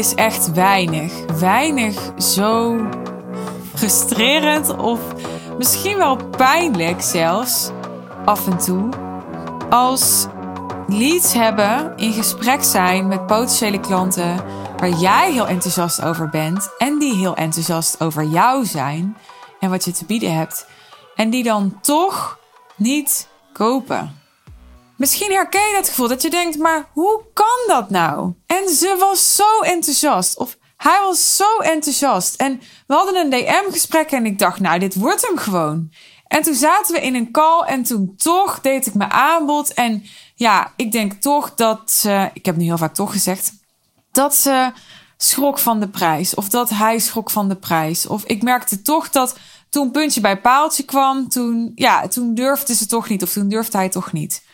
is echt weinig. Weinig zo frustrerend of misschien wel pijnlijk zelfs af en toe. Als leads hebben, in gesprek zijn met potentiële klanten waar jij heel enthousiast over bent en die heel enthousiast over jou zijn en wat je te bieden hebt en die dan toch niet kopen. Misschien herken je dat gevoel dat je denkt, maar hoe kan dat nou? En ze was zo enthousiast. Of hij was zo enthousiast. En we hadden een DM-gesprek en ik dacht, nou, dit wordt hem gewoon. En toen zaten we in een call en toen toch deed ik mijn aanbod. En ja, ik denk toch dat ze, ik heb nu heel vaak toch gezegd, dat ze schrok van de prijs. Of dat hij schrok van de prijs. Of ik merkte toch dat toen puntje bij paaltje kwam, toen, ja, toen durfde ze toch niet. Of toen durfde hij toch niet.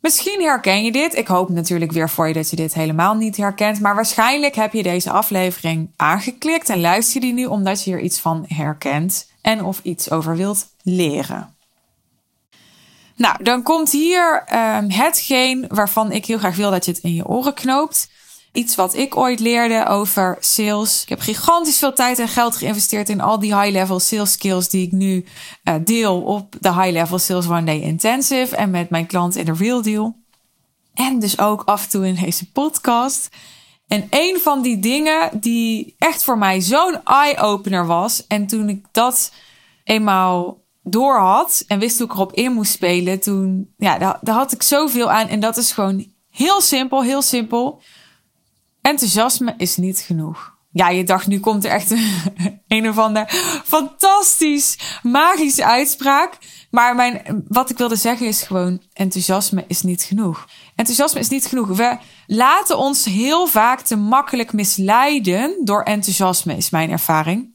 Misschien herken je dit. Ik hoop natuurlijk weer voor je dat je dit helemaal niet herkent. Maar waarschijnlijk heb je deze aflevering aangeklikt en luister je die nu omdat je hier iets van herkent en of iets over wilt leren. Nou, dan komt hier uh, hetgeen waarvan ik heel graag wil dat je het in je oren knoopt. Iets wat ik ooit leerde over sales. Ik heb gigantisch veel tijd en geld geïnvesteerd in al die high-level sales skills die ik nu uh, deel op de high-level sales one day intensive en met mijn klant in de real deal. En dus ook af en toe in deze podcast. En een van die dingen die echt voor mij zo'n eye-opener was. En toen ik dat eenmaal door had en wist hoe ik erop in moest spelen, toen, ja, daar, daar had ik zoveel aan. En dat is gewoon heel simpel, heel simpel. Enthousiasme is niet genoeg. Ja, je dacht, nu komt er echt een, of ander fantastisch, magische uitspraak. Maar mijn, wat ik wilde zeggen is gewoon, enthousiasme is niet genoeg. Enthousiasme is niet genoeg. We laten ons heel vaak te makkelijk misleiden door enthousiasme, is mijn ervaring.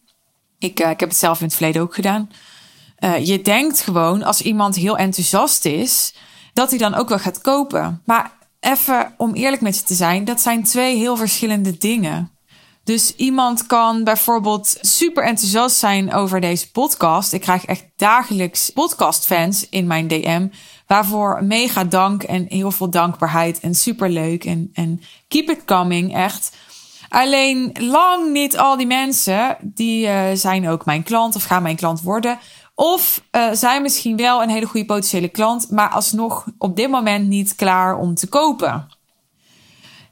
Ik, uh, ik heb het zelf in het verleden ook gedaan. Uh, je denkt gewoon, als iemand heel enthousiast is, dat hij dan ook wel gaat kopen. Maar even om eerlijk met je te zijn, dat zijn twee heel verschillende dingen. Dus iemand kan bijvoorbeeld super enthousiast zijn over deze podcast. Ik krijg echt dagelijks podcastfans in mijn DM. Waarvoor mega dank en heel veel dankbaarheid en super leuk. En, en keep it coming, echt. Alleen lang niet al die mensen die uh, zijn ook mijn klant of gaan mijn klant worden. Of uh, zijn misschien wel een hele goede potentiële klant, maar alsnog op dit moment niet klaar om te kopen.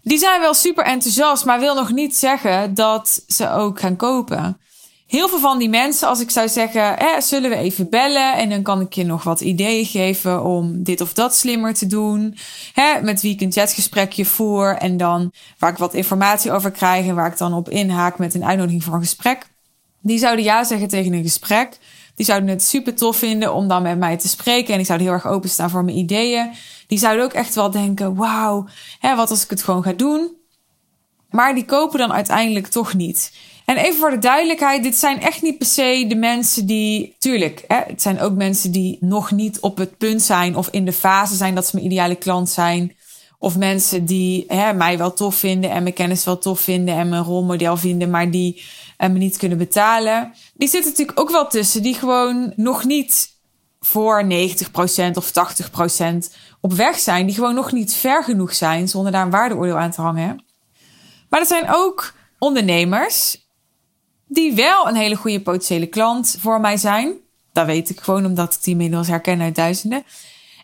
Die zijn wel super enthousiast, maar wil nog niet zeggen dat ze ook gaan kopen. Heel veel van die mensen, als ik zou zeggen, eh, zullen we even bellen en dan kan ik je nog wat ideeën geven om dit of dat slimmer te doen. Hè, met wie ik een chatgesprekje voer en dan waar ik wat informatie over krijg en waar ik dan op inhaak met een uitnodiging voor een gesprek. Die zouden ja zeggen tegen een gesprek. Die zouden het super tof vinden om dan met mij te spreken. En ik zou heel erg openstaan voor mijn ideeën. Die zouden ook echt wel denken: wauw, wat als ik het gewoon ga doen? Maar die kopen dan uiteindelijk toch niet. En even voor de duidelijkheid: dit zijn echt niet per se de mensen die. Tuurlijk, hè, het zijn ook mensen die nog niet op het punt zijn of in de fase zijn dat ze mijn ideale klant zijn. Of mensen die hè, mij wel tof vinden en mijn kennis wel tof vinden en mijn rolmodel vinden, maar die en me niet kunnen betalen. Die zitten natuurlijk ook wel tussen die gewoon nog niet voor 90% of 80% op weg zijn. Die gewoon nog niet ver genoeg zijn zonder daar een waardeoordeel aan te hangen. Maar er zijn ook ondernemers die wel een hele goede potentiële klant voor mij zijn. Dat weet ik gewoon omdat ik die inmiddels herken uit duizenden.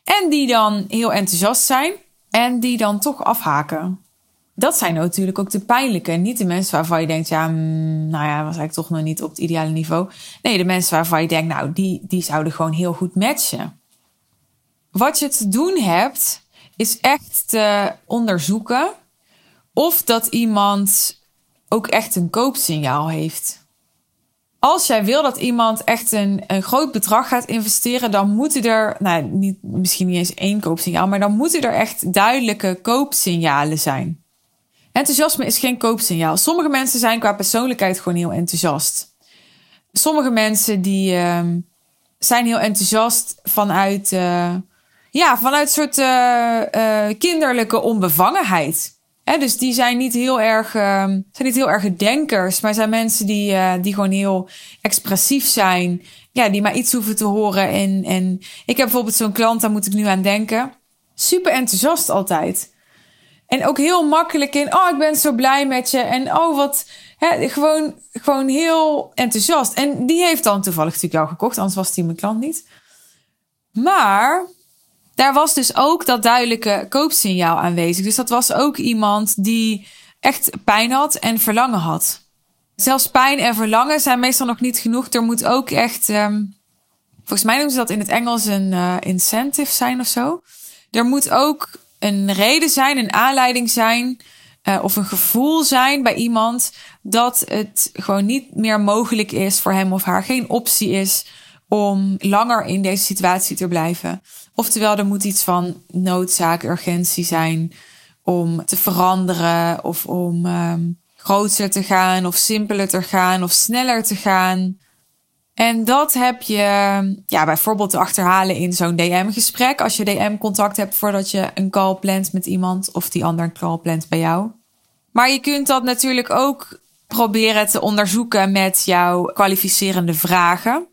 En die dan heel enthousiast zijn en die dan toch afhaken dat zijn natuurlijk ook de pijnlijke. Niet de mensen waarvan je denkt, ja, mm, nou ja, was eigenlijk toch nog niet op het ideale niveau. Nee, de mensen waarvan je denkt, nou, die, die zouden gewoon heel goed matchen. Wat je te doen hebt, is echt te onderzoeken of dat iemand ook echt een koopsignaal heeft. Als jij wil dat iemand echt een, een groot bedrag gaat investeren, dan moeten er, nou, niet, misschien niet eens één koopsignaal, maar dan moeten er echt duidelijke koopsignalen zijn. Enthousiasme is geen koopsignaal. Sommige mensen zijn qua persoonlijkheid gewoon heel enthousiast. Sommige mensen die uh, zijn heel enthousiast vanuit, uh, ja, vanuit soort uh, kinderlijke onbevangenheid. Hè, dus die zijn niet heel erg, ehm, zijn niet heel erg denkers, maar zijn mensen die, die gewoon heel expressief zijn. Ja, die maar iets hoeven te horen. En, en ik heb bijvoorbeeld zo'n klant, daar moet ik nu aan denken. Super enthousiast altijd. En ook heel makkelijk in, oh, ik ben zo blij met je. En oh, wat, hè, gewoon, gewoon heel enthousiast. En die heeft dan toevallig natuurlijk jou gekocht, anders was die mijn klant niet. Maar daar was dus ook dat duidelijke koopsignaal aanwezig. Dus dat was ook iemand die echt pijn had en verlangen had. Zelfs pijn en verlangen zijn meestal nog niet genoeg. Er moet ook echt, um, volgens mij noemen ze dat in het Engels een uh, incentive zijn of zo. Er moet ook een reden zijn, een aanleiding zijn uh, of een gevoel zijn bij iemand dat het gewoon niet meer mogelijk is voor hem of haar, geen optie is om langer in deze situatie te blijven. Oftewel, er moet iets van noodzaak, urgentie zijn om te veranderen of om um, groter te gaan of simpeler te gaan of sneller te gaan. En dat heb je ja, bijvoorbeeld te achterhalen in zo'n DM-gesprek. Als je DM-contact hebt voordat je een call plant met iemand of die ander een call plant bij jou. Maar je kunt dat natuurlijk ook proberen te onderzoeken met jouw kwalificerende vragen.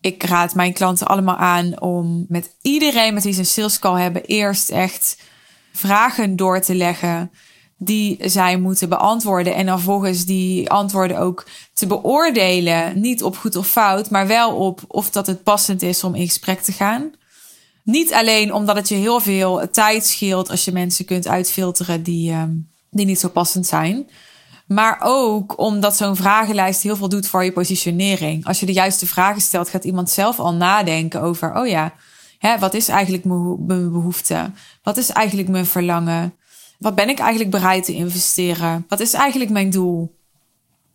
Ik raad mijn klanten allemaal aan om met iedereen met wie ze een sales call hebben eerst echt vragen door te leggen die zij moeten beantwoorden. En dan volgens die antwoorden ook te beoordelen. Niet op goed of fout, maar wel op of dat het passend is om in gesprek te gaan. Niet alleen omdat het je heel veel tijd scheelt als je mensen kunt uitfilteren die, um, die niet zo passend zijn. Maar ook omdat zo'n vragenlijst heel veel doet voor je positionering. Als je de juiste vragen stelt, gaat iemand zelf al nadenken over: oh ja, hè, wat is eigenlijk mijn behoefte? Wat is eigenlijk mijn verlangen? Wat ben ik eigenlijk bereid te investeren? Wat is eigenlijk mijn doel?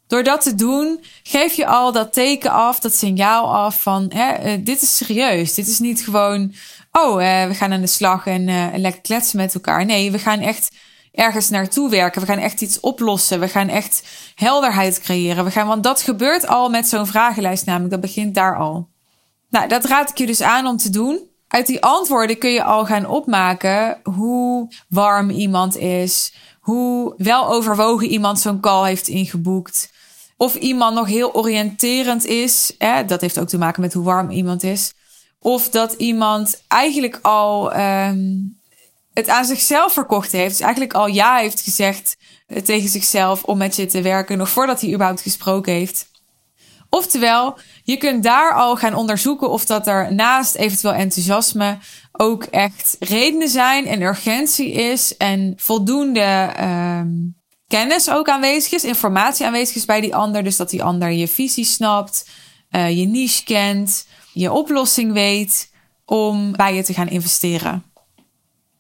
Door dat te doen, geef je al dat teken af, dat signaal af van hè, uh, dit is serieus. Dit is niet gewoon, oh, uh, we gaan aan de slag en uh, lekker kletsen met elkaar. Nee, we gaan echt ergens naartoe werken. We gaan echt iets oplossen. We gaan echt helderheid creëren. We gaan, want dat gebeurt al met zo'n vragenlijst namelijk. Dat begint daar al. Nou, dat raad ik je dus aan om te doen. Uit die antwoorden kun je al gaan opmaken hoe warm iemand is, hoe wel overwogen iemand zo'n call heeft ingeboekt. Of iemand nog heel oriënterend is. Hè? Dat heeft ook te maken met hoe warm iemand is. Of dat iemand eigenlijk al um, het aan zichzelf verkocht heeft. Dus eigenlijk al ja heeft gezegd eh, tegen zichzelf om met je te werken. Nog voordat hij überhaupt gesproken heeft. Oftewel, je kunt daar al gaan onderzoeken of dat er naast eventueel enthousiasme ook echt redenen zijn en urgentie is en voldoende um, kennis ook aanwezig is, informatie aanwezig is bij die ander. Dus dat die ander je visie snapt, uh, je niche kent, je oplossing weet om bij je te gaan investeren.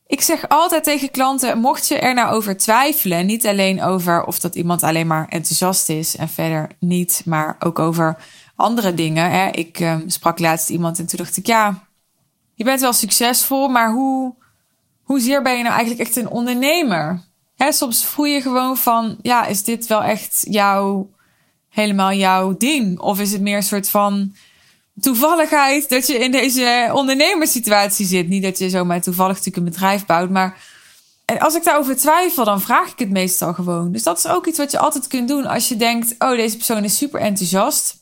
Ik zeg altijd tegen klanten: mocht je er nou over twijfelen, niet alleen over of dat iemand alleen maar enthousiast is en verder niet, maar ook over andere dingen. Hè. Ik uh, sprak laatst iemand en toen dacht ik: ja, je bent wel succesvol, maar hoe, hoezeer ben je nou eigenlijk echt een ondernemer? Hè, soms voel je gewoon van: ja, is dit wel echt jouw, helemaal jouw ding? Of is het meer een soort van toevalligheid dat je in deze ondernemerssituatie zit. Niet dat je zomaar toevallig natuurlijk een bedrijf bouwt, maar en als ik daarover twijfel, dan vraag ik het meestal gewoon. Dus dat is ook iets wat je altijd kunt doen als je denkt: oh, deze persoon is super enthousiast.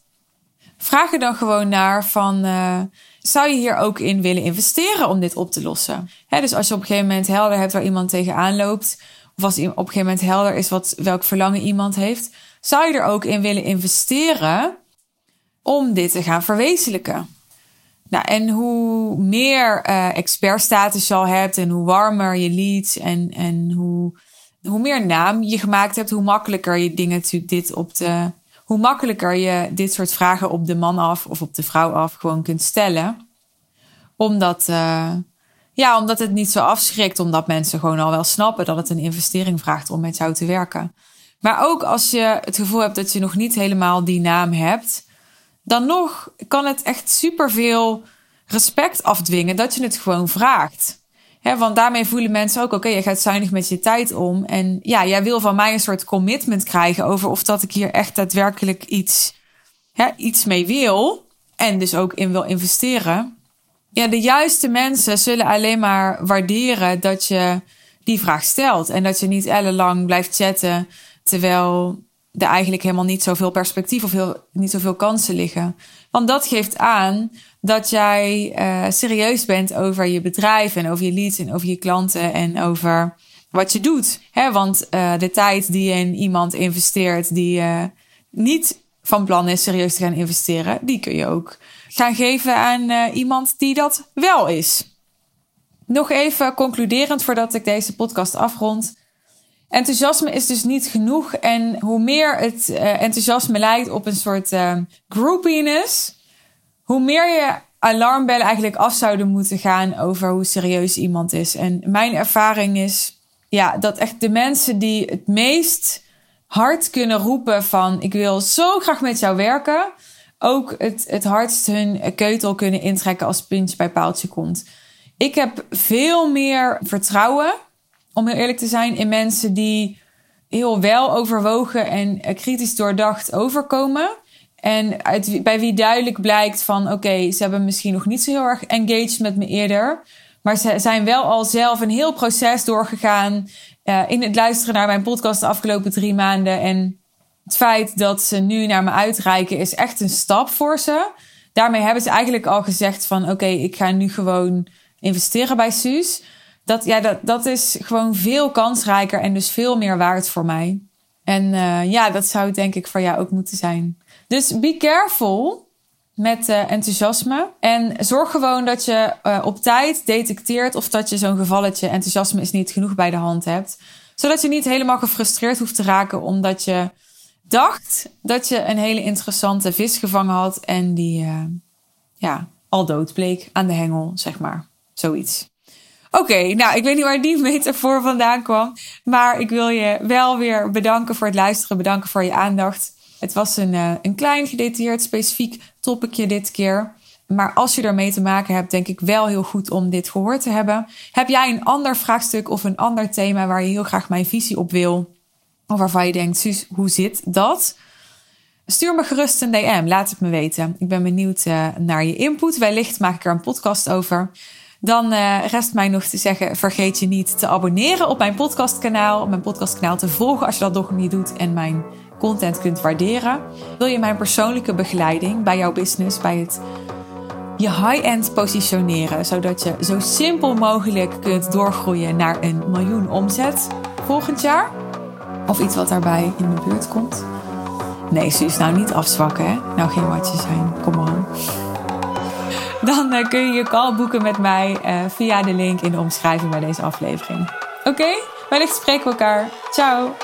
Vraag er dan gewoon naar van. Uh, zou je hier ook in willen investeren om dit op te lossen? dus als je op een gegeven moment helder hebt waar iemand tegenaan loopt, of als op een gegeven moment helder is wat, welk verlangen iemand heeft, zou je er ook in willen investeren om dit te gaan verwezenlijken. Nou, en hoe meer uh, expertstatus je al hebt en hoe warmer je leads en, en hoe, hoe meer naam je gemaakt hebt, hoe makkelijker je dingen natuurlijk dit op de, hoe makkelijker je dit soort vragen op de man af of op de vrouw af gewoon kunt stellen. Omdat, uh, ja, omdat het niet zo afschrikt, omdat mensen gewoon al wel snappen dat het een investering vraagt om met jou te werken. Maar ook als je het gevoel hebt dat je nog niet helemaal die naam hebt, dan nog kan het echt superveel respect afdwingen dat je het gewoon vraagt. He, want daarmee voelen mensen ook, oké, je gaat zuinig met je tijd om. En ja, jij wil van mij een soort commitment krijgen over of dat ik hier echt daadwerkelijk iets, iets mee wil. En dus ook in wil investeren. Ja, de juiste mensen zullen alleen maar waarderen dat je die vraag stelt. En dat je niet ellenlang blijft chatten terwijl er eigenlijk helemaal niet zoveel perspectief of heel, niet zoveel kansen liggen. Want dat geeft aan dat jij uh, serieus bent over je bedrijf en over je leads en over je klanten en over wat je doet. Hè? Want uh, de tijd die je in iemand investeert die uh, niet van plan is serieus te gaan investeren, die kun je ook gaan geven aan iemand die dat wel is. Nog even concluderend voordat ik deze podcast afrond. Enthousiasme is dus niet genoeg. En hoe meer het uh, enthousiasme lijkt op een soort uh, groupiness, hoe meer je alarmbellen eigenlijk af zouden moeten gaan over hoe serieus iemand is. En mijn ervaring is ja, dat echt de mensen die het meest hard kunnen roepen van ik wil zo graag met jou werken, ook het, het hardst hun keutel kunnen intrekken als puntje bij paaltje komt. Ik heb veel meer vertrouwen, om heel eerlijk te zijn, in mensen die heel wel overwogen en kritisch doordacht overkomen. En bij wie duidelijk blijkt van oké, ze hebben misschien nog niet zo heel erg engaged met me eerder. Maar ze zijn wel al zelf een heel proces doorgegaan uh, in het luisteren naar mijn podcast de afgelopen drie maanden. En het feit dat ze nu naar me uitreiken is echt een stap voor ze. Daarmee hebben ze eigenlijk al gezegd van oké, ik ga nu gewoon investeren bij Suus. Dat, ja, dat, dat is gewoon veel kansrijker en dus veel meer waard voor mij. En uh, ja, dat zou denk ik voor jou ook moeten zijn. Dus be careful met uh, enthousiasme. En zorg gewoon dat je uh, op tijd detecteert of dat je zo'n gevalletje enthousiasme is niet genoeg bij de hand hebt. Zodat je niet helemaal gefrustreerd hoeft te raken omdat je dacht dat je een hele interessante vis gevangen had en die ja, al dood bleek aan de hengel, zeg maar. Zoiets. Oké, nou, ik weet niet waar die metafoor vandaan kwam. Maar ik wil je wel weer bedanken voor het luisteren. Bedanken voor je aandacht. Het was een, uh, een klein, gedetailleerd, specifiek topicje dit keer. Maar als je ermee te maken hebt, denk ik wel heel goed om dit gehoord te hebben. Heb jij een ander vraagstuk of een ander thema waar je heel graag mijn visie op wil? Of waarvan je denkt, Suus, hoe zit dat? Stuur me gerust een DM, laat het me weten. Ik ben benieuwd uh, naar je input. Wellicht maak ik er een podcast over. Dan uh, rest mij nog te zeggen: vergeet je niet te abonneren op mijn podcastkanaal. Op mijn podcastkanaal te volgen als je dat nog niet doet. En mijn content kunt waarderen. Wil je mijn persoonlijke begeleiding bij jouw business, bij het je high-end positioneren, zodat je zo simpel mogelijk kunt doorgroeien naar een miljoen omzet volgend jaar? Of iets wat daarbij in de buurt komt? Nee, Suus, nou niet afzwakken, hè? Nou geen watje zijn, kom maar Dan uh, kun je je call boeken met mij uh, via de link in de omschrijving bij deze aflevering. Oké, okay? wellicht spreken we elkaar. Ciao!